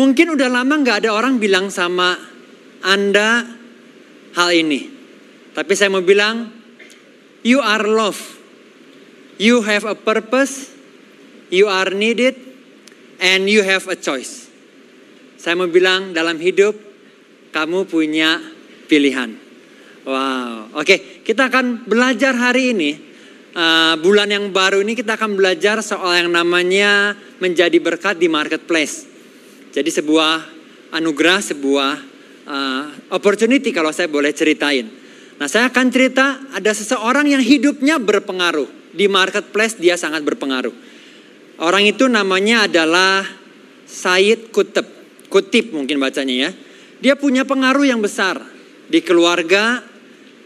Mungkin udah lama nggak ada orang bilang sama Anda hal ini. Tapi saya mau bilang, you are love. You have a purpose, you are needed, and you have a choice. Saya mau bilang dalam hidup, kamu punya pilihan. Wow, oke kita akan belajar hari ini, uh, bulan yang baru ini kita akan belajar soal yang namanya menjadi berkat di marketplace. Jadi sebuah anugerah, sebuah uh, opportunity kalau saya boleh ceritain. Nah saya akan cerita ada seseorang yang hidupnya berpengaruh. Di marketplace dia sangat berpengaruh. Orang itu namanya adalah Said Kutub. Kutip mungkin bacanya ya. Dia punya pengaruh yang besar di keluarga,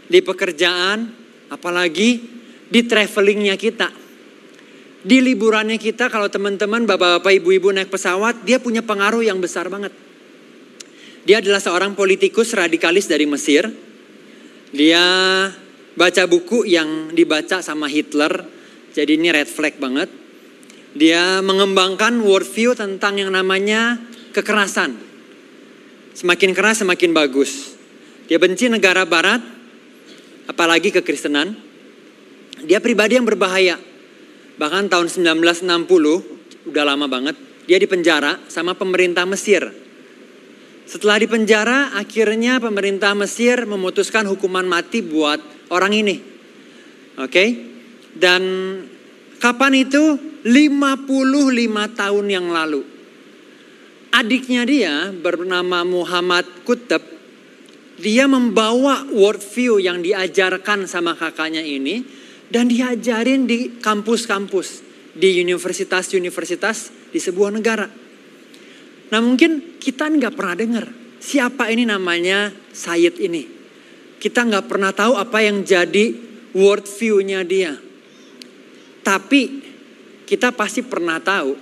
di pekerjaan, apalagi di travelingnya kita di liburannya kita kalau teman-teman bapak-bapak ibu-ibu naik pesawat dia punya pengaruh yang besar banget. Dia adalah seorang politikus radikalis dari Mesir. Dia baca buku yang dibaca sama Hitler. Jadi ini red flag banget. Dia mengembangkan worldview tentang yang namanya kekerasan. Semakin keras semakin bagus. Dia benci negara barat, apalagi kekristenan. Dia pribadi yang berbahaya Bahkan tahun 1960, udah lama banget, dia dipenjara sama pemerintah Mesir. Setelah dipenjara, akhirnya pemerintah Mesir memutuskan hukuman mati buat orang ini. Oke? Okay? Dan kapan itu? 55 tahun yang lalu. Adiknya dia bernama Muhammad Kutub, dia membawa worldview yang diajarkan sama kakaknya ini dan diajarin di kampus-kampus, di universitas-universitas di sebuah negara. Nah mungkin kita nggak pernah dengar siapa ini namanya Said ini. Kita nggak pernah tahu apa yang jadi world view-nya dia. Tapi kita pasti pernah tahu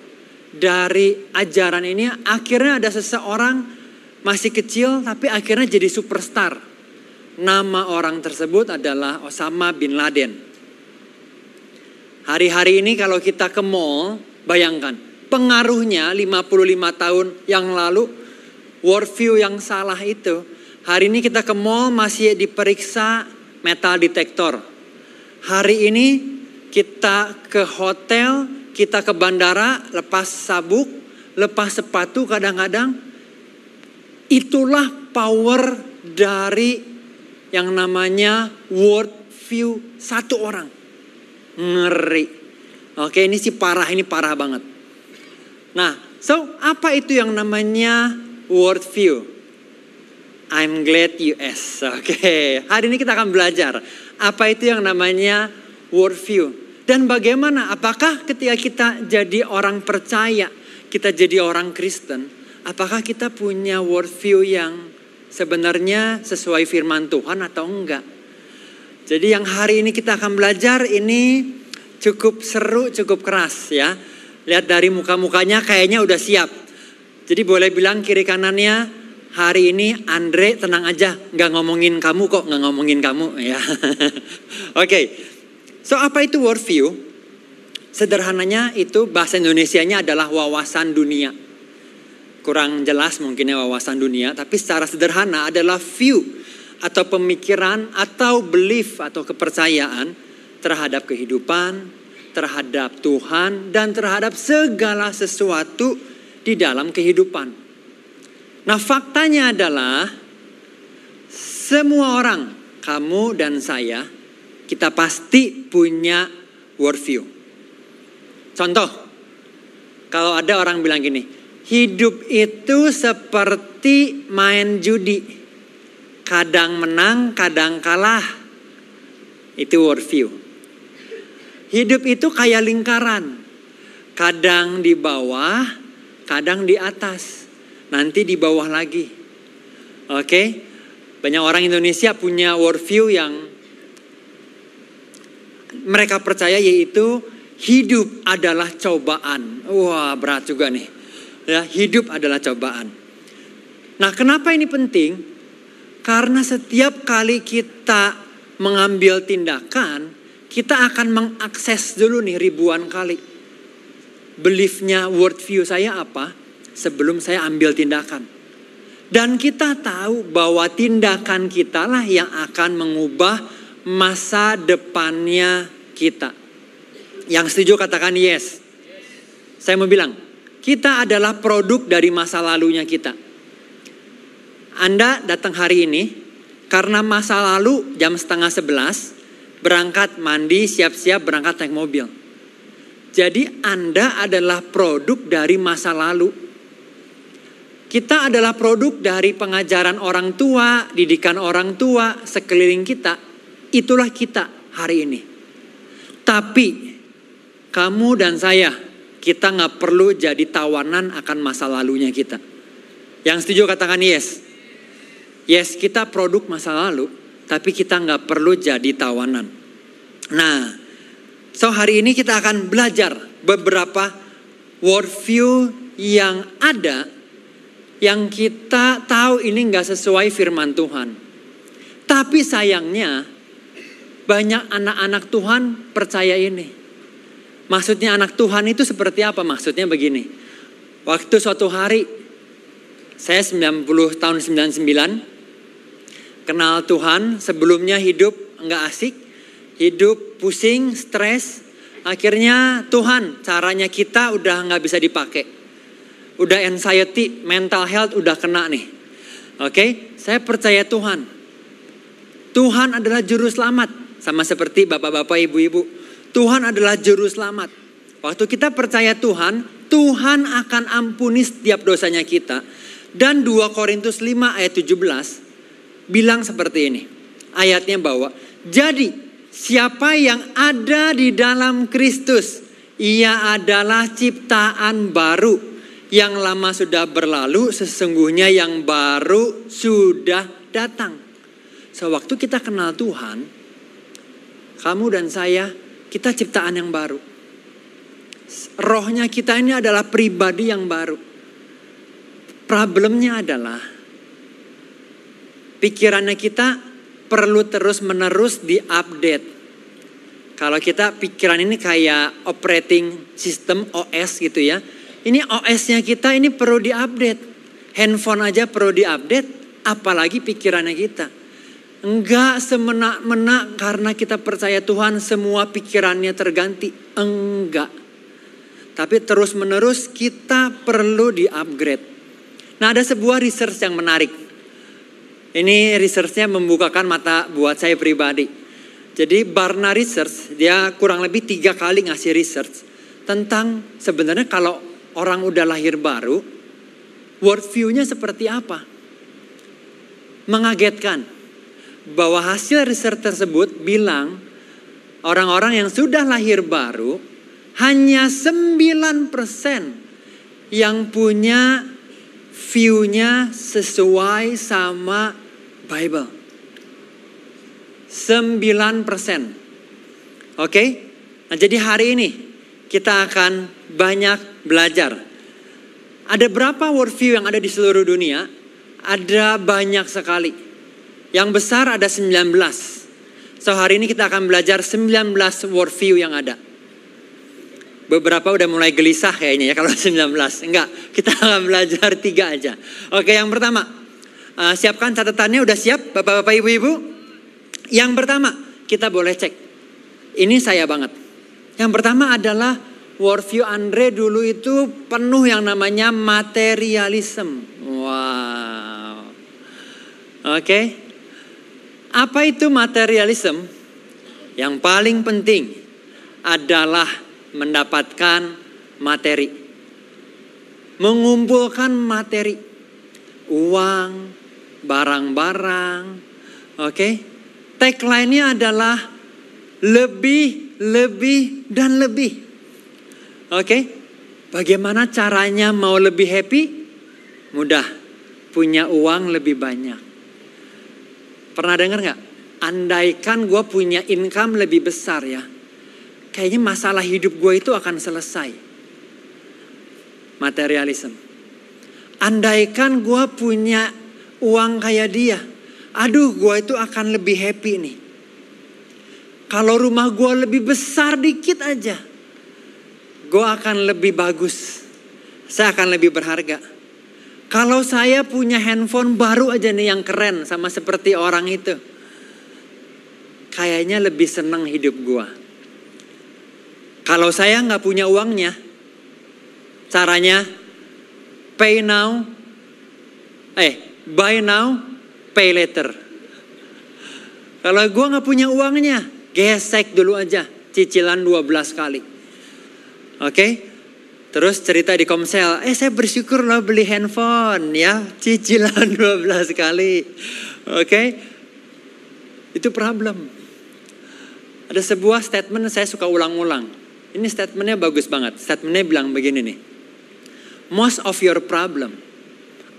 dari ajaran ini akhirnya ada seseorang masih kecil tapi akhirnya jadi superstar. Nama orang tersebut adalah Osama bin Laden. Hari-hari ini kalau kita ke mall, bayangkan pengaruhnya 55 tahun yang lalu worldview yang salah itu. Hari ini kita ke mall masih diperiksa metal detektor. Hari ini kita ke hotel, kita ke bandara lepas sabuk, lepas sepatu kadang-kadang. Itulah power dari yang namanya world view satu orang. Ngeri. Oke, ini sih parah, ini parah banget. Nah, so apa itu yang namanya world view? I'm glad you asked. Oke, hari ini kita akan belajar apa itu yang namanya world view. Dan bagaimana, apakah ketika kita jadi orang percaya, kita jadi orang Kristen, apakah kita punya world view yang sebenarnya sesuai firman Tuhan atau enggak? Jadi yang hari ini kita akan belajar ini cukup seru, cukup keras ya. Lihat dari muka-mukanya kayaknya udah siap. Jadi boleh bilang kiri kanannya hari ini Andre tenang aja, nggak ngomongin kamu kok, nggak ngomongin kamu ya. Oke, okay. so apa itu worldview? Sederhananya itu bahasa Indonesianya adalah wawasan dunia. Kurang jelas mungkinnya wawasan dunia, tapi secara sederhana adalah view atau pemikiran atau belief atau kepercayaan terhadap kehidupan, terhadap Tuhan dan terhadap segala sesuatu di dalam kehidupan. Nah, faktanya adalah semua orang, kamu dan saya, kita pasti punya worldview. Contoh, kalau ada orang bilang gini, hidup itu seperti main judi kadang menang, kadang kalah. Itu worldview. Hidup itu kayak lingkaran. Kadang di bawah, kadang di atas. Nanti di bawah lagi. Oke? Banyak orang Indonesia punya worldview yang mereka percaya yaitu hidup adalah cobaan. Wah, berat juga nih. Ya, hidup adalah cobaan. Nah, kenapa ini penting? Karena setiap kali kita mengambil tindakan, kita akan mengakses dulu nih ribuan kali. Beliefnya, worldview saya apa? sebelum saya ambil tindakan. Dan kita tahu bahwa tindakan kita lah yang akan mengubah masa depannya kita. Yang setuju katakan yes. Saya mau bilang, kita adalah produk dari masa lalunya kita. Anda datang hari ini karena masa lalu jam setengah sebelas berangkat mandi siap-siap berangkat naik mobil. Jadi Anda adalah produk dari masa lalu. Kita adalah produk dari pengajaran orang tua, didikan orang tua, sekeliling kita. Itulah kita hari ini. Tapi kamu dan saya, kita nggak perlu jadi tawanan akan masa lalunya kita. Yang setuju katakan yes. Yes, kita produk masa lalu, tapi kita nggak perlu jadi tawanan. Nah, so hari ini kita akan belajar beberapa worldview yang ada yang kita tahu ini nggak sesuai firman Tuhan. Tapi sayangnya banyak anak-anak Tuhan percaya ini. Maksudnya anak Tuhan itu seperti apa? Maksudnya begini. Waktu suatu hari saya 90 tahun 99 kenal Tuhan, sebelumnya hidup nggak asik, hidup pusing, stres. Akhirnya Tuhan caranya kita udah nggak bisa dipakai. Udah anxiety, mental health udah kena nih. Oke, saya percaya Tuhan. Tuhan adalah juru selamat. Sama seperti bapak-bapak, ibu-ibu. Tuhan adalah juru selamat. Waktu kita percaya Tuhan, Tuhan akan ampuni setiap dosanya kita. Dan 2 Korintus 5 ayat 17 bilang seperti ini. Ayatnya bahwa, jadi siapa yang ada di dalam Kristus, ia adalah ciptaan baru. Yang lama sudah berlalu, sesungguhnya yang baru sudah datang. Sewaktu kita kenal Tuhan, kamu dan saya, kita ciptaan yang baru. Rohnya kita ini adalah pribadi yang baru. Problemnya adalah pikirannya kita perlu terus menerus diupdate. Kalau kita pikiran ini kayak operating system OS gitu ya. Ini OS-nya kita ini perlu diupdate. Handphone aja perlu diupdate, apalagi pikirannya kita. Enggak semena-mena karena kita percaya Tuhan semua pikirannya terganti. Enggak. Tapi terus menerus kita perlu di-upgrade. Nah ada sebuah research yang menarik. Ini researchnya membukakan mata buat saya pribadi. Jadi Barna Research dia kurang lebih tiga kali ngasih research tentang sebenarnya kalau orang udah lahir baru, worldview-nya seperti apa. Mengagetkan bahwa hasil riset tersebut bilang orang-orang yang sudah lahir baru hanya 9% yang punya view-nya sesuai sama Bible. 9%. Oke? Nah, jadi hari ini kita akan banyak belajar. Ada berapa worldview yang ada di seluruh dunia? Ada banyak sekali. Yang besar ada 19. So hari ini kita akan belajar 19 worldview yang ada. Beberapa udah mulai gelisah kayaknya ya kalau 19. Enggak, kita akan belajar tiga aja. Oke yang pertama, uh, siapkan catatannya udah siap bapak-bapak ibu-ibu? Yang pertama, kita boleh cek. Ini saya banget. Yang pertama adalah worldview Andre dulu itu penuh yang namanya materialism. Wow. Oke. Okay. Apa itu materialism? Yang paling penting adalah mendapatkan materi. Mengumpulkan materi. Uang, barang-barang. Oke. Okay? Tagline-nya adalah lebih, lebih, dan lebih. Oke. Okay? Bagaimana caranya mau lebih happy? Mudah. Punya uang lebih banyak. Pernah dengar nggak? Andaikan gue punya income lebih besar ya. Kayaknya masalah hidup gue itu akan selesai. Materialism. Andaikan gue punya uang kayak dia. Aduh gue itu akan lebih happy nih. Kalau rumah gue lebih besar dikit aja. Gue akan lebih bagus. saya akan lebih berharga. Kalau saya punya handphone baru aja nih yang keren sama seperti orang itu. Kayaknya lebih senang hidup gua. Kalau saya nggak punya uangnya, caranya pay now, eh buy now, pay later. Kalau gua nggak punya uangnya, gesek dulu aja, cicilan 12 kali. Oke? Terus cerita di Komsel, eh saya bersyukur loh beli handphone ya, cicilan 12 kali. Oke. Itu problem. Ada sebuah statement saya suka ulang-ulang. Ini statementnya bagus banget. Statementnya bilang begini nih. Most of your problem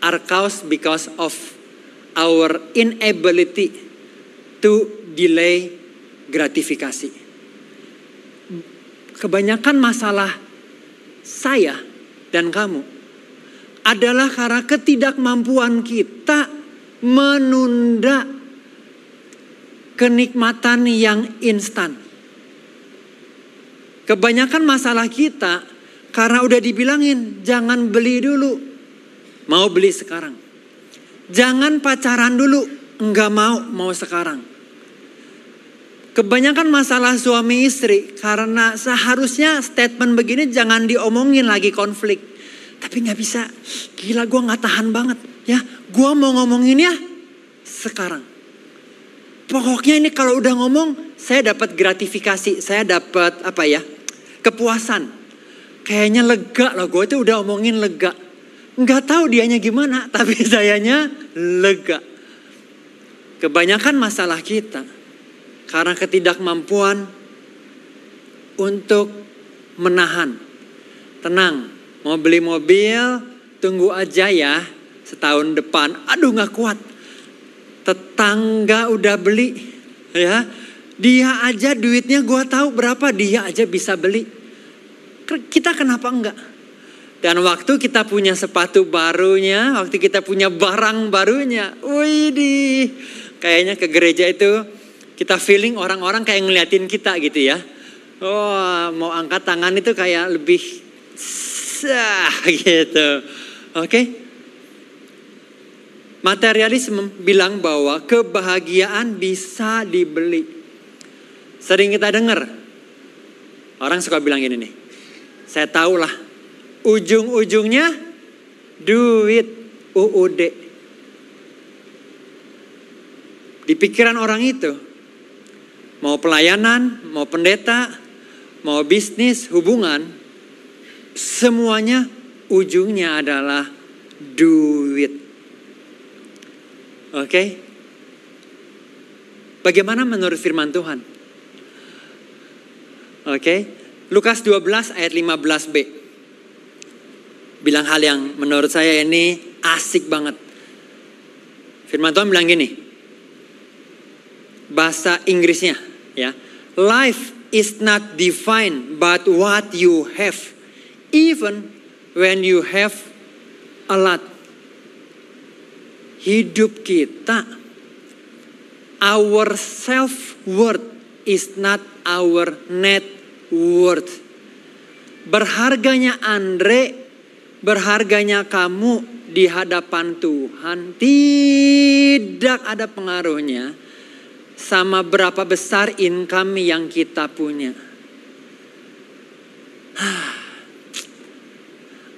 are caused because of our inability to delay gratifikasi. Kebanyakan masalah saya dan kamu adalah karena ketidakmampuan kita menunda kenikmatan yang instan. Kebanyakan masalah kita karena udah dibilangin jangan beli dulu, mau beli sekarang. Jangan pacaran dulu, enggak mau, mau sekarang. Kebanyakan masalah suami istri karena seharusnya statement begini jangan diomongin lagi konflik. Tapi nggak bisa. Gila gue nggak tahan banget. Ya, gue mau ngomongin ya sekarang. Pokoknya ini kalau udah ngomong, saya dapat gratifikasi, saya dapat apa ya, kepuasan. Kayaknya lega loh, gue itu udah omongin lega. Nggak tahu dianya gimana, tapi sayanya lega. Kebanyakan masalah kita karena ketidakmampuan untuk menahan. Tenang, mau beli mobil, tunggu aja ya setahun depan. Aduh nggak kuat. Tetangga udah beli, ya. Dia aja duitnya gua tahu berapa, dia aja bisa beli. Kita kenapa enggak? Dan waktu kita punya sepatu barunya, waktu kita punya barang barunya, wih di kayaknya ke gereja itu kita feeling orang-orang kayak ngeliatin kita gitu ya. Oh, mau angkat tangan itu kayak lebih sah gitu. Oke. Materialisme bilang bahwa kebahagiaan bisa dibeli. Sering kita dengar orang suka bilang gini nih. Saya tahu lah ujung-ujungnya duit UUD. Di pikiran orang itu mau pelayanan, mau pendeta, mau bisnis, hubungan, semuanya ujungnya adalah duit. Oke? Bagaimana menurut firman Tuhan? Oke, okay? Lukas 12 ayat 15b. Bilang hal yang menurut saya ini asik banget. Firman Tuhan bilang gini. Bahasa Inggrisnya ya. Life is not defined but what you have. Even when you have a lot. Hidup kita our self worth is not our net worth. Berharganya Andre, berharganya kamu di hadapan Tuhan tidak ada pengaruhnya sama berapa besar income yang kita punya.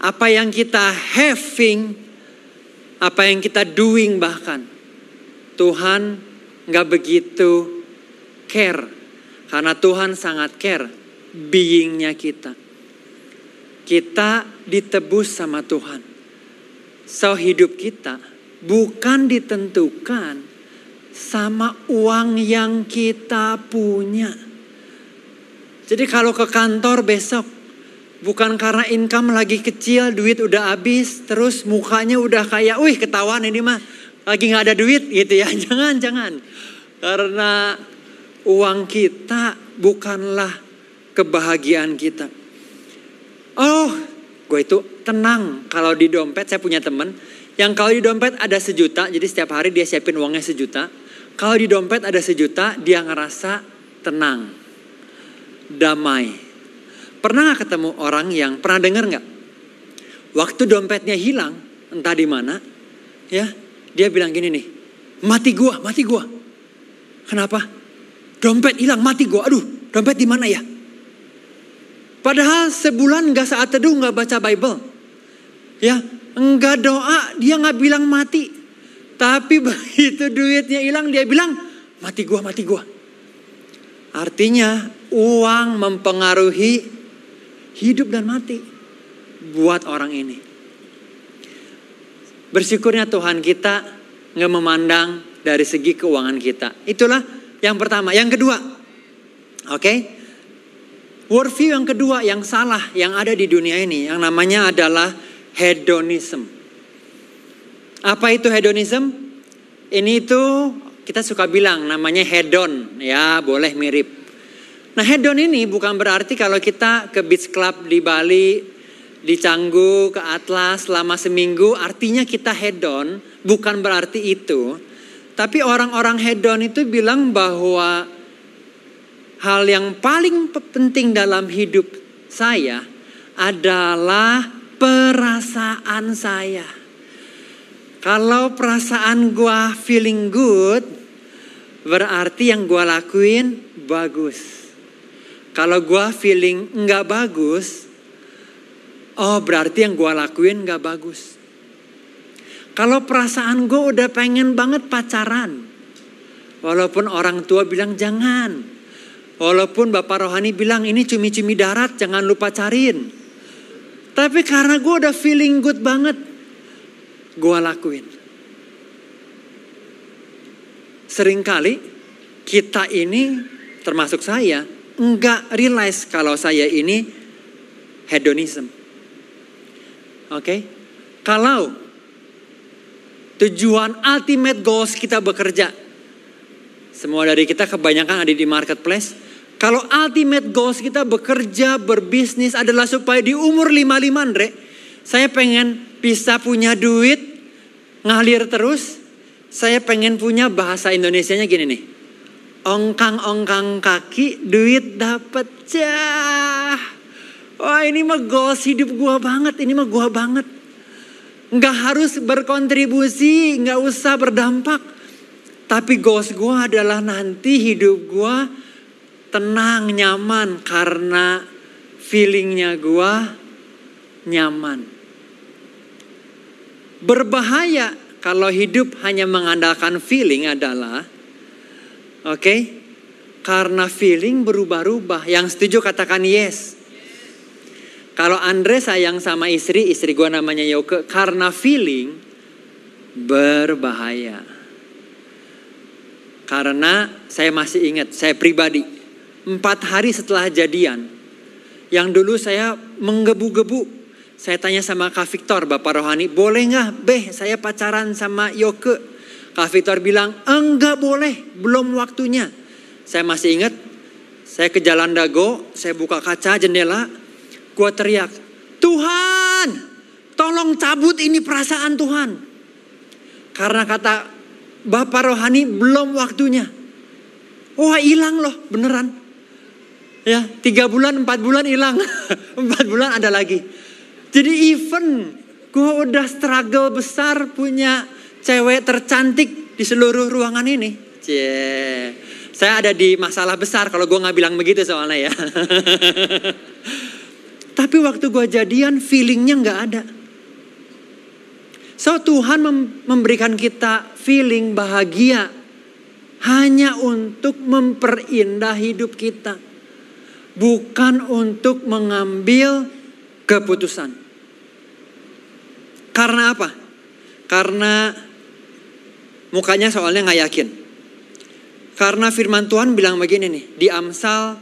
Apa yang kita having, apa yang kita doing bahkan. Tuhan nggak begitu care. Karena Tuhan sangat care beingnya kita. Kita ditebus sama Tuhan. So hidup kita bukan ditentukan sama uang yang kita punya. Jadi kalau ke kantor besok bukan karena income lagi kecil, duit udah habis, terus mukanya udah kayak, wih ketahuan ini mah lagi nggak ada duit gitu ya. Jangan, jangan. Karena uang kita bukanlah kebahagiaan kita. Oh, gue itu tenang kalau di dompet saya punya temen yang kalau di dompet ada sejuta, jadi setiap hari dia siapin uangnya sejuta. Kalau di dompet ada sejuta, dia ngerasa tenang, damai. Pernah gak ketemu orang yang, pernah denger gak? Waktu dompetnya hilang, entah di mana, ya, dia bilang gini nih, mati gua, mati gua. Kenapa? Dompet hilang, mati gua. Aduh, dompet di mana ya? Padahal sebulan nggak saat teduh nggak baca Bible, ya, enggak doa, dia nggak bilang mati. Tapi begitu duitnya hilang, dia bilang mati gua, mati gua. Artinya uang mempengaruhi hidup dan mati buat orang ini. Bersyukurnya Tuhan kita nggak memandang dari segi keuangan kita. Itulah yang pertama. Yang kedua, oke, okay? Worldview yang kedua yang salah yang ada di dunia ini, yang namanya adalah hedonism. Apa itu hedonism? Ini itu kita suka bilang namanya hedon, ya boleh mirip. Nah hedon ini bukan berarti kalau kita ke beach club di Bali di Canggu ke Atlas selama seminggu artinya kita hedon bukan berarti itu tapi orang-orang hedon itu bilang bahwa hal yang paling penting dalam hidup saya adalah perasaan saya kalau perasaan gua feeling good berarti yang gua lakuin bagus kalau gua feeling nggak bagus Oh berarti yang gue lakuin gak bagus. Kalau perasaan gue udah pengen banget pacaran. Walaupun orang tua bilang jangan. Walaupun Bapak Rohani bilang ini cumi-cumi darat jangan lupa cariin. Tapi karena gue udah feeling good banget. Gue lakuin. Seringkali kita ini termasuk saya enggak realize kalau saya ini hedonism. Oke. Okay? Kalau tujuan ultimate goals kita bekerja. Semua dari kita kebanyakan ada di marketplace. Kalau ultimate goals kita bekerja, berbisnis adalah supaya di umur 55 Andre, saya pengen bisa punya duit, ngalir terus. Saya pengen punya bahasa Indonesianya gini nih. Ongkang-ongkang kaki, duit dapat cah. Wah ini mah goals hidup gua banget, ini mah gua banget. Nggak harus berkontribusi, nggak usah berdampak. Tapi goals gua adalah nanti hidup gua tenang, nyaman. Karena feelingnya gua nyaman. Berbahaya kalau hidup hanya mengandalkan feeling adalah, oke, okay, karena feeling berubah-ubah. Yang setuju katakan yes. Kalau Andre sayang sama istri, istri gue namanya Yoke, karena feeling berbahaya. Karena saya masih ingat, saya pribadi, empat hari setelah jadian, yang dulu saya menggebu-gebu, saya tanya sama Kak Victor, Bapak Rohani, boleh nggak, Beh, saya pacaran sama Yoke? Kak Victor bilang, enggak boleh, belum waktunya. Saya masih ingat, saya ke Jalan Dago, saya buka kaca jendela, Gua teriak, Tuhan, tolong cabut ini perasaan Tuhan. Karena kata Bapak rohani belum waktunya. Wah hilang loh beneran. Ya tiga bulan, empat bulan hilang. empat bulan ada lagi. Jadi even gue udah struggle besar punya cewek tercantik di seluruh ruangan ini. Cie. Saya ada di masalah besar kalau gue nggak bilang begitu soalnya ya. Tapi waktu gue jadian feelingnya nggak ada. So Tuhan memberikan kita feeling bahagia hanya untuk memperindah hidup kita. Bukan untuk mengambil keputusan. Karena apa? Karena mukanya soalnya nggak yakin. Karena firman Tuhan bilang begini nih, di Amsal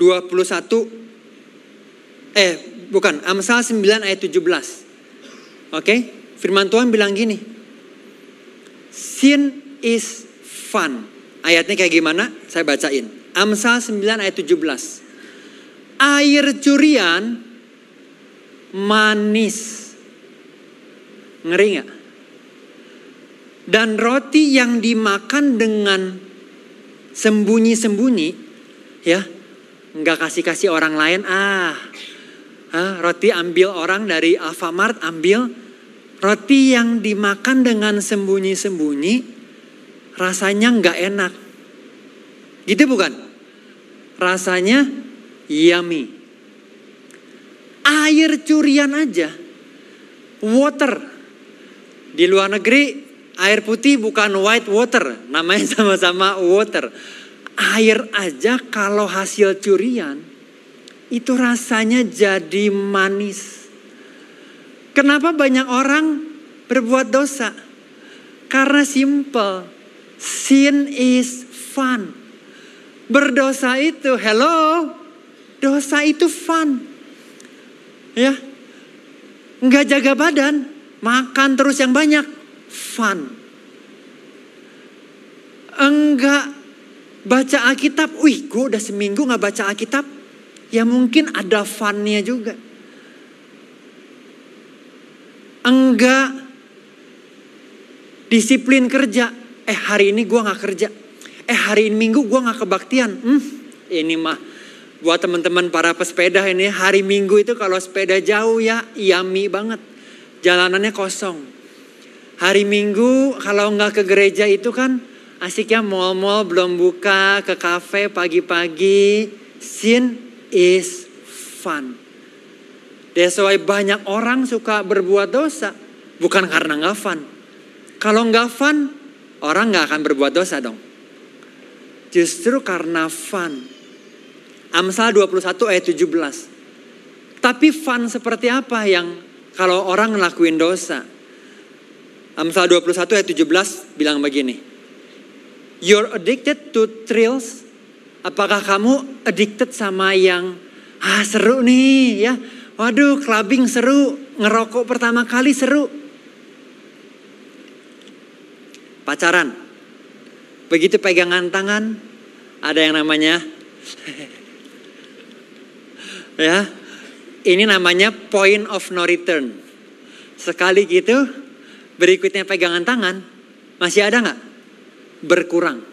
21 eh bukan Amsal 9 ayat 17. Oke, okay? firman Tuhan bilang gini. Sin is fun. Ayatnya kayak gimana? Saya bacain. Amsal 9 ayat 17. Air curian manis. Ngeri gak? Dan roti yang dimakan dengan sembunyi-sembunyi, ya, nggak kasih-kasih orang lain, ah, Hah, roti ambil orang dari Alfamart, ambil roti yang dimakan dengan sembunyi-sembunyi, rasanya nggak enak. Gitu bukan? Rasanya yummy. Air curian aja, water. Di luar negeri air putih bukan white water, namanya sama-sama water. Air aja kalau hasil curian itu rasanya jadi manis. Kenapa banyak orang berbuat dosa? Karena simple. Sin is fun. Berdosa itu, hello, dosa itu fun. Ya, nggak jaga badan, makan terus yang banyak, fun. Enggak baca Alkitab, wih gue udah seminggu nggak baca Alkitab, ya mungkin ada funnya juga. Enggak disiplin kerja, eh hari ini gue nggak kerja, eh hari ini minggu gue nggak kebaktian. Hmm, ini mah buat teman-teman para pesepeda ini hari minggu itu kalau sepeda jauh ya yami banget, jalanannya kosong. Hari minggu kalau nggak ke gereja itu kan asiknya mall-mall belum buka, ke kafe pagi-pagi, sin is fun. That's why banyak orang suka berbuat dosa. Bukan karena nggak fun. Kalau nggak fun, orang nggak akan berbuat dosa dong. Justru karena fun. Amsal 21 ayat 17. Tapi fun seperti apa yang kalau orang ngelakuin dosa? Amsal 21 ayat 17 bilang begini. You're addicted to thrills. Apakah kamu addicted sama yang ah seru nih ya? Waduh, clubbing seru, ngerokok pertama kali seru. Pacaran. Begitu pegangan tangan, ada yang namanya ya. Ini namanya point of no return. Sekali gitu, berikutnya pegangan tangan, masih ada nggak? Berkurang.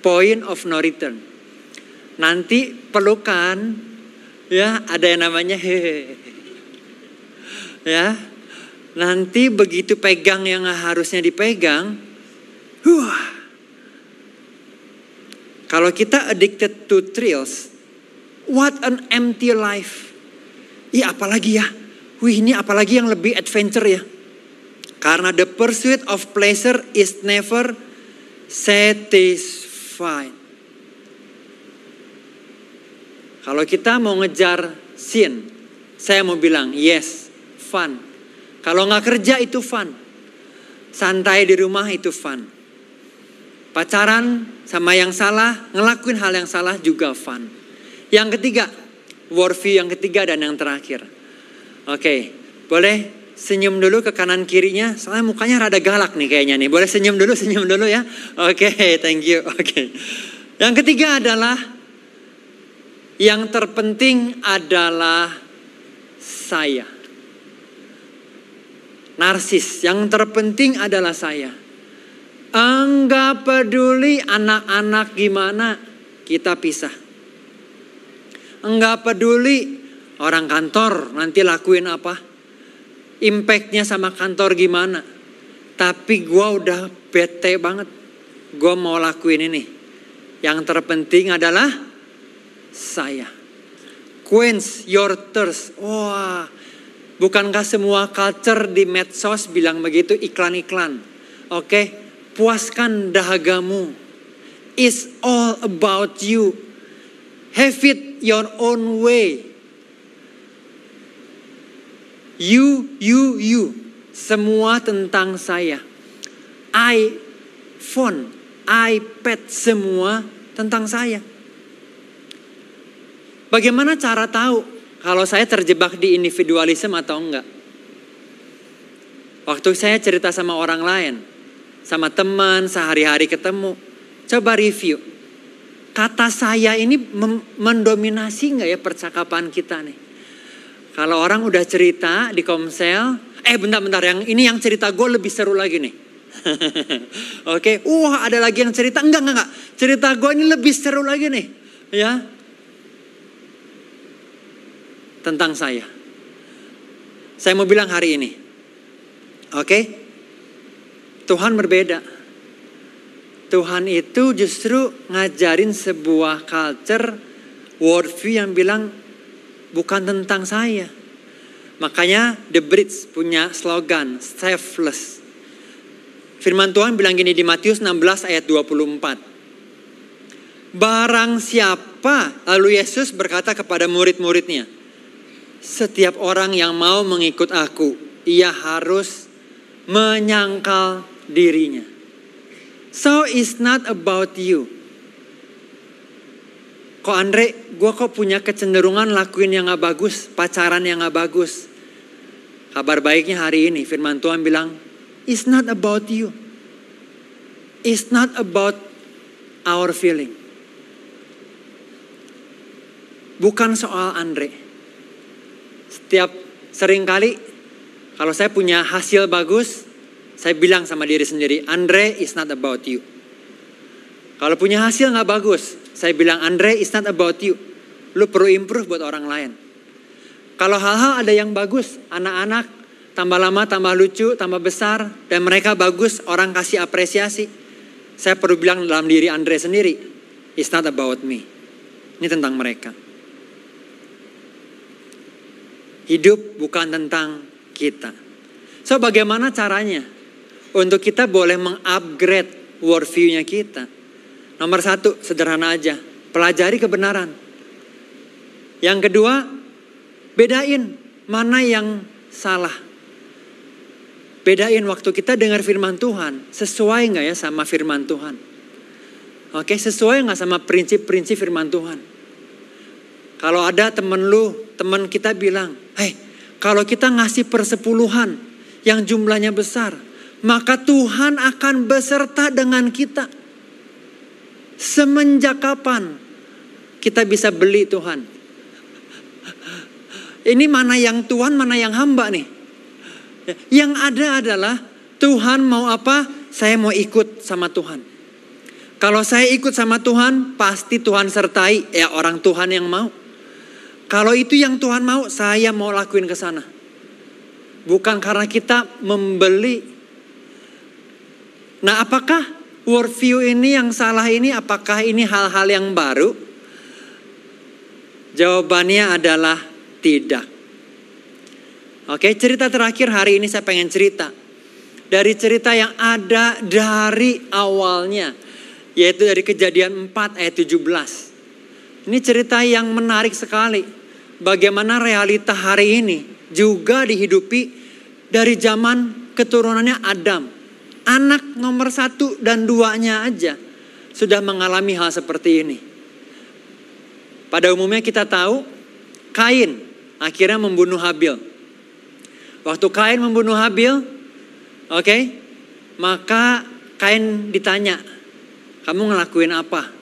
Point of no return. Nanti pelukan, ya ada yang namanya hehehe. Ya, nanti begitu pegang yang harusnya dipegang, huh. Kalau kita addicted to thrills, what an empty life. Iya apalagi ya, wih ini apalagi yang lebih adventure ya. Karena the pursuit of pleasure is never satisfied. Kalau kita mau ngejar sin, saya mau bilang yes, fun. Kalau nggak kerja itu fun. Santai di rumah itu fun. Pacaran sama yang salah, ngelakuin hal yang salah juga fun. Yang ketiga, worldview yang ketiga dan yang terakhir. Oke, boleh senyum dulu ke kanan kirinya, soalnya mukanya rada galak nih kayaknya nih. Boleh senyum dulu, senyum dulu ya. Oke, thank you. Oke. Yang ketiga adalah yang terpenting adalah saya. Narsis, yang terpenting adalah saya. Enggak peduli anak-anak gimana, kita pisah. Enggak peduli orang kantor nanti lakuin apa. Impactnya sama kantor gimana. Tapi gue udah bete banget. Gue mau lakuin ini. Yang terpenting adalah saya. Quench your thirst. Wah, bukankah semua culture di medsos bilang begitu iklan-iklan. Oke, puaskan dahagamu. It's all about you. Have it your own way. You, you, you. Semua tentang saya. iPhone, iPad, semua tentang saya. Bagaimana cara tahu kalau saya terjebak di individualisme atau enggak? Waktu saya cerita sama orang lain, sama teman, sehari-hari ketemu. Coba review. Kata saya ini mendominasi nggak ya percakapan kita nih? Kalau orang udah cerita di komsel, eh bentar-bentar yang ini yang cerita gue lebih seru lagi nih. Oke, okay. wah ada lagi yang cerita enggak enggak enggak. Cerita gue ini lebih seru lagi nih, ya. tentang saya. Saya mau bilang hari ini. Oke? Tuhan berbeda. Tuhan itu justru ngajarin sebuah culture worldview yang bilang bukan tentang saya. Makanya The Brits punya slogan selfless. Firman Tuhan bilang gini di Matius 16 ayat 24. Barang siapa, lalu Yesus berkata kepada murid-muridnya, setiap orang yang mau mengikut aku, ia harus menyangkal dirinya. So it's not about you. Kok Andre, gue kok punya kecenderungan lakuin yang gak bagus, pacaran yang gak bagus. Kabar baiknya hari ini firman Tuhan bilang, it's not about you. It's not about our feeling. Bukan soal Andre. Setiap sering kali kalau saya punya hasil bagus, saya bilang sama diri sendiri, Andre is not about you. Kalau punya hasil nggak bagus, saya bilang Andre, it's not about you. Lu perlu improve buat orang lain. Kalau hal-hal ada yang bagus, anak-anak tambah lama tambah lucu, tambah besar, dan mereka bagus, orang kasih apresiasi. Saya perlu bilang dalam diri Andre sendiri, it's not about me. Ini tentang mereka. Hidup bukan tentang kita. So bagaimana caranya? Untuk kita boleh mengupgrade worldview-nya kita Nomor satu, sederhana aja. Pelajari kebenaran. Yang kedua, bedain mana yang salah. Bedain waktu kita dengar firman Tuhan, sesuai nggak ya sama firman Tuhan? Oke, sesuai nggak sama prinsip-prinsip firman Tuhan? Kalau ada temen lu, temen kita bilang, hei, kalau kita ngasih persepuluhan yang jumlahnya besar, maka Tuhan akan beserta dengan kita. Semenjak kapan kita bisa beli Tuhan? Ini mana yang Tuhan, mana yang hamba nih? Yang ada adalah Tuhan mau apa? Saya mau ikut sama Tuhan. Kalau saya ikut sama Tuhan, pasti Tuhan sertai ya orang Tuhan yang mau. Kalau itu yang Tuhan mau, saya mau lakuin ke sana. Bukan karena kita membeli. Nah, apakah worldview ini yang salah ini apakah ini hal-hal yang baru? Jawabannya adalah tidak. Oke, cerita terakhir hari ini saya pengen cerita. Dari cerita yang ada dari awalnya. Yaitu dari kejadian 4 ayat 17. Ini cerita yang menarik sekali. Bagaimana realita hari ini juga dihidupi dari zaman keturunannya Adam anak nomor satu dan duanya aja sudah mengalami hal seperti ini. Pada umumnya kita tahu Kain akhirnya membunuh Habil. Waktu Kain membunuh Habil, oke, okay, maka Kain ditanya, kamu ngelakuin apa?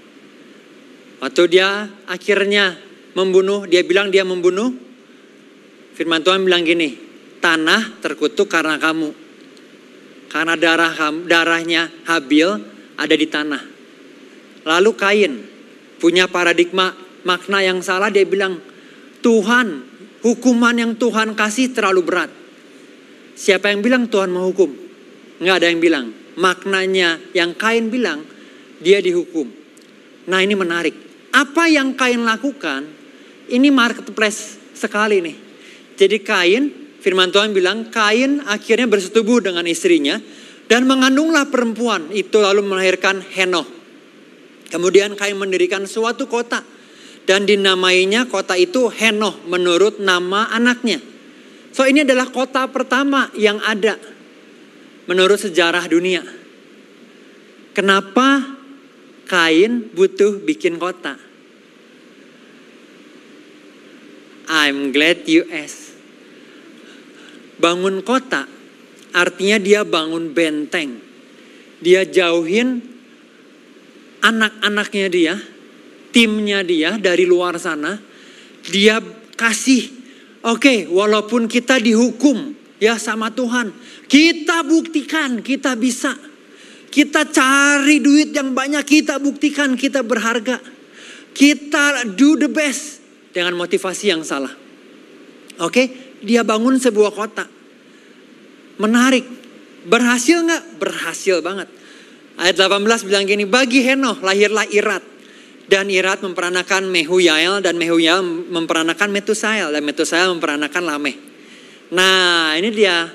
Waktu dia akhirnya membunuh, dia bilang dia membunuh. Firman Tuhan bilang gini, tanah terkutuk karena kamu. Karena darah darahnya Habil ada di tanah. Lalu Kain punya paradigma makna yang salah dia bilang Tuhan hukuman yang Tuhan kasih terlalu berat. Siapa yang bilang Tuhan menghukum? Nggak ada yang bilang. Maknanya yang Kain bilang dia dihukum. Nah ini menarik. Apa yang Kain lakukan ini marketplace sekali nih. Jadi Kain Firman Tuhan bilang Kain akhirnya bersetubuh dengan istrinya dan mengandunglah perempuan itu lalu melahirkan Henoh. Kemudian Kain mendirikan suatu kota dan dinamainya kota itu Henoh menurut nama anaknya. So ini adalah kota pertama yang ada menurut sejarah dunia. Kenapa Kain butuh bikin kota? I'm glad you asked. Bangun kota artinya dia bangun benteng. Dia jauhin anak-anaknya dia, timnya dia dari luar sana. Dia kasih, oke okay, walaupun kita dihukum ya sama Tuhan. Kita buktikan kita bisa. Kita cari duit yang banyak, kita buktikan kita berharga. Kita do the best dengan motivasi yang salah. Oke, dia bangun sebuah kota. Menarik. Berhasil nggak? Berhasil banget. Ayat 18 bilang gini, bagi Henoh lahirlah Irat. Dan Irat memperanakan Mehuyael dan Mehuyael memperanakan Metusael dan Metusael memperanakan Lameh. Nah ini dia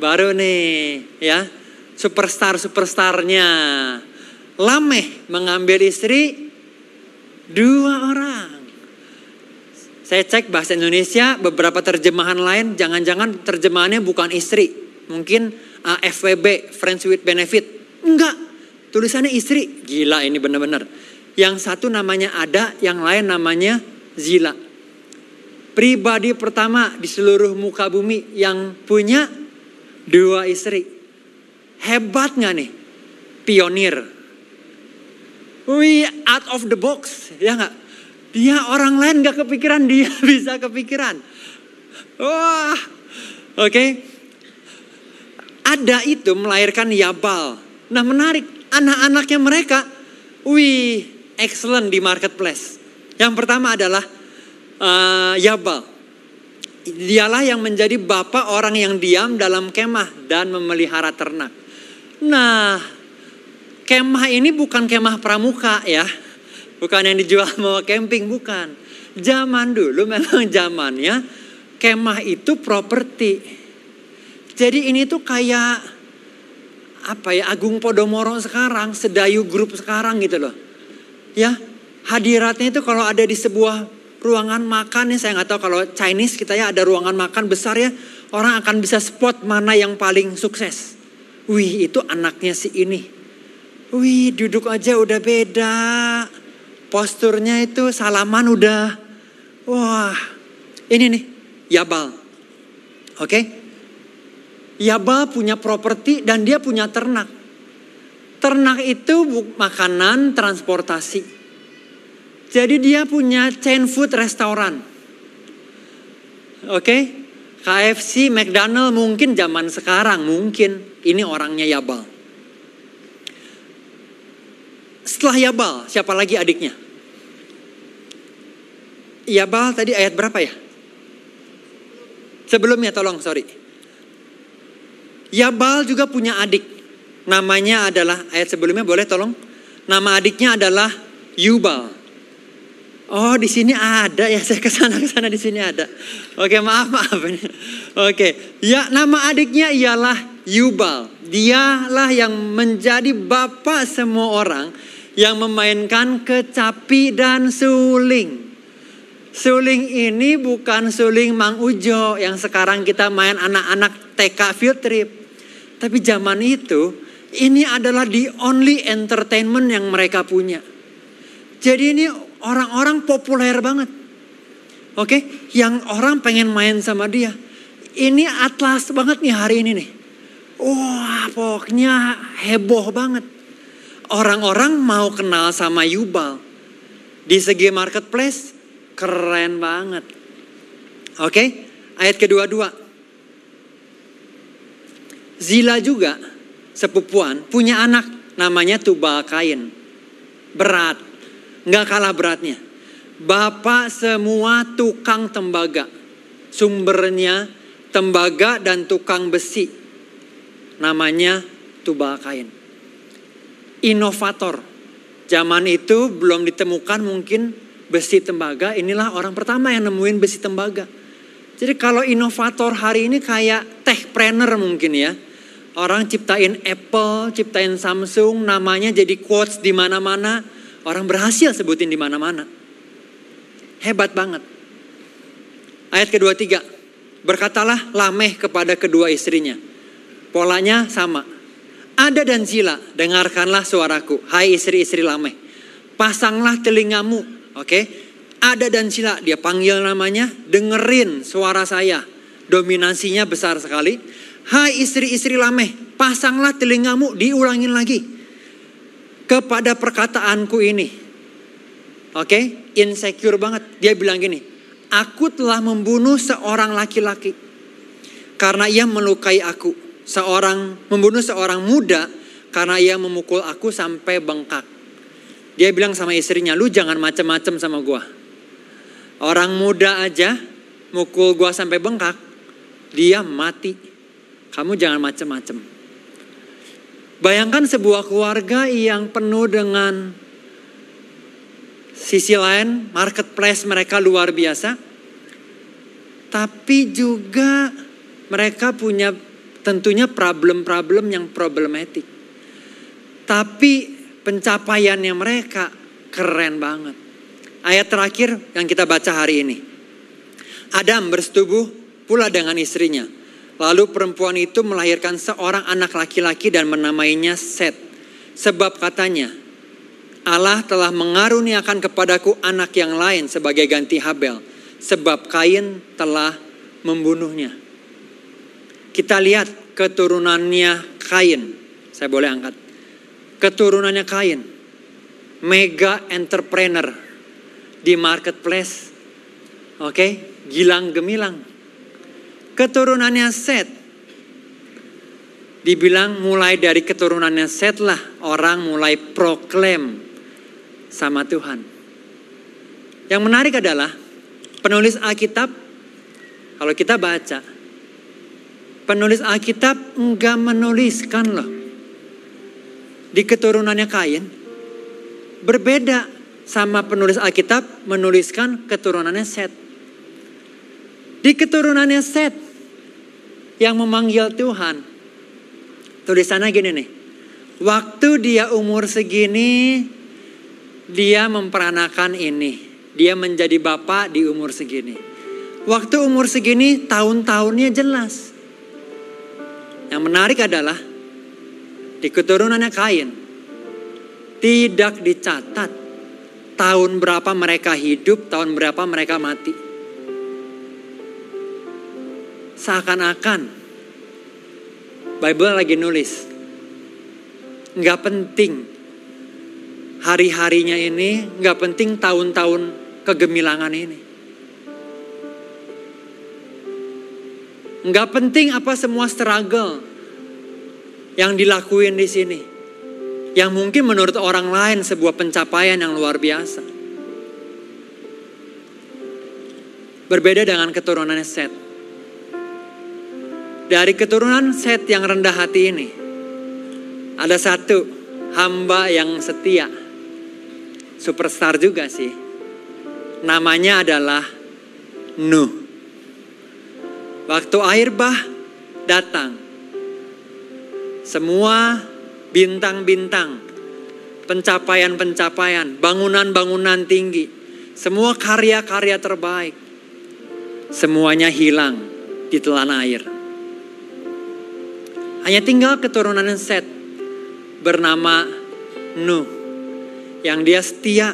baru nih ya superstar superstarnya. Lameh mengambil istri dua orang. Saya cek bahasa Indonesia beberapa terjemahan lain jangan-jangan terjemahannya bukan istri. Mungkin uh, FWB, Friends with Benefit. Enggak, tulisannya istri. Gila ini benar-benar. Yang satu namanya Ada, yang lain namanya Zila. Pribadi pertama di seluruh muka bumi yang punya dua istri. Hebat nggak nih? Pionir. We out of the box, ya nggak? Dia orang lain nggak kepikiran, dia bisa kepikiran. Wah, oke. Okay. Ada itu melahirkan Yabal. Nah menarik, anak-anaknya mereka, wih, excellent di marketplace. Yang pertama adalah uh, Yabal. Dialah yang menjadi bapak orang yang diam dalam kemah dan memelihara ternak. Nah, kemah ini bukan kemah pramuka ya. Bukan yang dijual mau camping, bukan. Zaman dulu memang zamannya kemah itu properti. Jadi ini tuh kayak apa ya Agung Podomoro sekarang, Sedayu Group sekarang gitu loh ya hadiratnya itu kalau ada di sebuah ruangan makan ya saya nggak tahu kalau Chinese kita ya ada ruangan makan besar ya orang akan bisa spot mana yang paling sukses. Wih itu anaknya si ini. Wih duduk aja udah beda. Posturnya itu salaman udah. Wah ini nih Yabal. Oke. Okay? Yabal punya properti dan dia punya ternak. Ternak itu makanan transportasi. Jadi dia punya chain food restoran. Oke, okay? KFC, McDonald mungkin zaman sekarang mungkin ini orangnya Yabal. Setelah Yabal, siapa lagi adiknya? Yabal tadi ayat berapa ya? Sebelumnya tolong, sorry. Yabal juga punya adik namanya adalah ayat sebelumnya boleh tolong. Nama adiknya adalah Yubal. Oh di sini ada ya saya ke sana ke sana di sini ada. Oke maaf maaf Oke ya nama adiknya ialah Yubal. Dialah yang menjadi bapak semua orang yang memainkan kecapi dan suling. Suling ini bukan suling Mang Ujo yang sekarang kita main anak-anak TK field trip. Tapi zaman itu ini adalah the only entertainment yang mereka punya. Jadi ini orang-orang populer banget. Oke, yang orang pengen main sama dia. Ini atlas banget nih hari ini nih. Wah, pokoknya heboh banget. Orang-orang mau kenal sama Yubal. Di segi marketplace, keren banget. Oke, ayat kedua-dua. Zila juga sepupuan punya anak namanya Tubal Kain. Berat, nggak kalah beratnya. Bapak semua tukang tembaga. Sumbernya tembaga dan tukang besi. Namanya Tubal Kain. Inovator. Zaman itu belum ditemukan mungkin besi tembaga. Inilah orang pertama yang nemuin besi tembaga. Jadi kalau inovator hari ini kayak techpreneur mungkin ya Orang ciptain Apple, ciptain Samsung, namanya jadi quotes di mana-mana. Orang berhasil sebutin di mana-mana. Hebat banget. Ayat kedua tiga. Berkatalah Lameh kepada kedua istrinya. Polanya sama. Ada dan Zila, dengarkanlah suaraku. Hai istri-istri Lameh. Pasanglah telingamu. Oke. Ada dan Zila, dia panggil namanya. Dengerin suara saya. Dominasinya besar sekali Hai istri-istri Lameh, pasanglah telingamu, diulangin lagi. Kepada perkataanku ini. Oke, okay? insecure banget. Dia bilang gini, aku telah membunuh seorang laki-laki. Karena ia melukai aku. Seorang membunuh seorang muda karena ia memukul aku sampai bengkak. Dia bilang sama istrinya, lu jangan macem-macem sama gua. Orang muda aja mukul gua sampai bengkak, dia mati. Kamu jangan macem-macem. Bayangkan sebuah keluarga yang penuh dengan sisi lain, marketplace mereka luar biasa. Tapi juga mereka punya tentunya problem-problem yang problematik. Tapi pencapaiannya mereka keren banget. Ayat terakhir yang kita baca hari ini. Adam bersetubuh pula dengan istrinya. Lalu perempuan itu melahirkan seorang anak laki-laki dan menamainya Set. Sebab katanya, Allah telah mengaruniakan kepadaku anak yang lain sebagai ganti Habel. Sebab Kain telah membunuhnya. Kita lihat keturunannya Kain. Saya boleh angkat. Keturunannya Kain. Mega entrepreneur di marketplace. Oke, okay? gilang gemilang keturunannya Set. Dibilang mulai dari keturunannya Set lah orang mulai proklaim sama Tuhan. Yang menarik adalah penulis Alkitab, kalau kita baca, penulis Alkitab enggak menuliskan loh. Di keturunannya Kain, berbeda sama penulis Alkitab menuliskan keturunannya Set. Di keturunannya Set, yang memanggil Tuhan. Tulisannya gini nih. Waktu dia umur segini, dia memperanakan ini. Dia menjadi bapak di umur segini. Waktu umur segini, tahun-tahunnya jelas. Yang menarik adalah, di keturunannya Kain, tidak dicatat tahun berapa mereka hidup, tahun berapa mereka mati seakan-akan Bible lagi nulis. Nggak penting hari-harinya ini, nggak penting tahun-tahun kegemilangan ini. Nggak penting apa semua struggle yang dilakuin di sini. Yang mungkin menurut orang lain sebuah pencapaian yang luar biasa. Berbeda dengan keturunan Seth dari keturunan Set yang rendah hati ini, ada satu hamba yang setia. Superstar juga sih. Namanya adalah Nuh. Waktu air bah datang, semua bintang-bintang, pencapaian-pencapaian, bangunan-bangunan tinggi, semua karya-karya terbaik, semuanya hilang di telan air. Hanya tinggal keturunan Set bernama Nuh. Yang dia setia,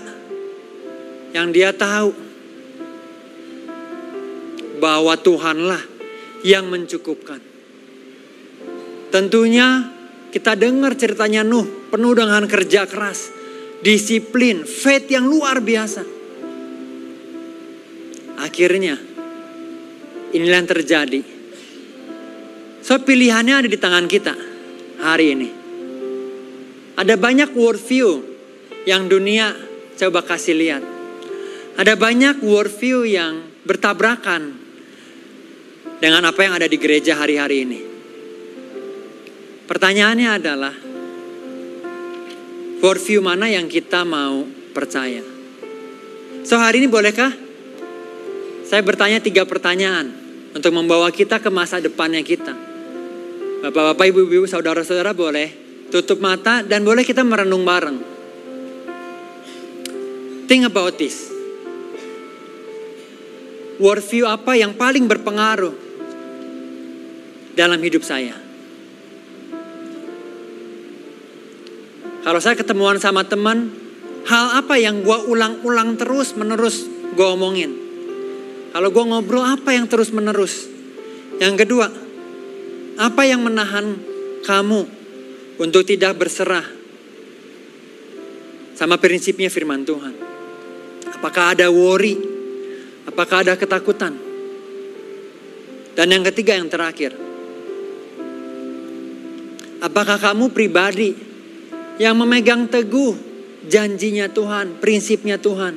yang dia tahu bahwa Tuhanlah yang mencukupkan. Tentunya kita dengar ceritanya Nuh penuh dengan kerja keras, disiplin, faith yang luar biasa. Akhirnya inilah yang terjadi So pilihannya ada di tangan kita hari ini. Ada banyak worldview yang dunia coba kasih lihat. Ada banyak worldview yang bertabrakan dengan apa yang ada di gereja hari-hari ini. Pertanyaannya adalah, worldview mana yang kita mau percaya? So hari ini bolehkah saya bertanya tiga pertanyaan untuk membawa kita ke masa depannya kita. Bapak-bapak, ibu-ibu, saudara-saudara boleh tutup mata dan boleh kita merenung bareng. Think about this. Worldview apa yang paling berpengaruh dalam hidup saya? Kalau saya ketemuan sama teman, hal apa yang gue ulang-ulang terus menerus gue omongin? Kalau gue ngobrol apa yang terus menerus? Yang kedua, apa yang menahan kamu untuk tidak berserah sama prinsipnya firman Tuhan? Apakah ada worry? Apakah ada ketakutan? Dan yang ketiga yang terakhir. Apakah kamu pribadi yang memegang teguh janjinya Tuhan, prinsipnya Tuhan?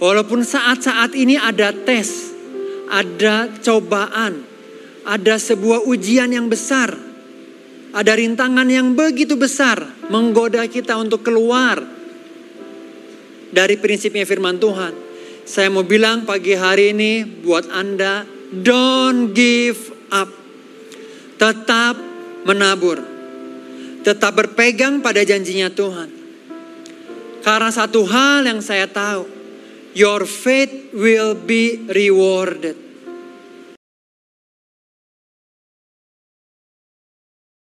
Walaupun saat-saat ini ada tes, ada cobaan, ada sebuah ujian yang besar, ada rintangan yang begitu besar menggoda kita untuk keluar dari prinsipnya firman Tuhan. Saya mau bilang pagi hari ini buat Anda, don't give up. Tetap menabur. Tetap berpegang pada janjinya Tuhan. Karena satu hal yang saya tahu, your faith will be rewarded.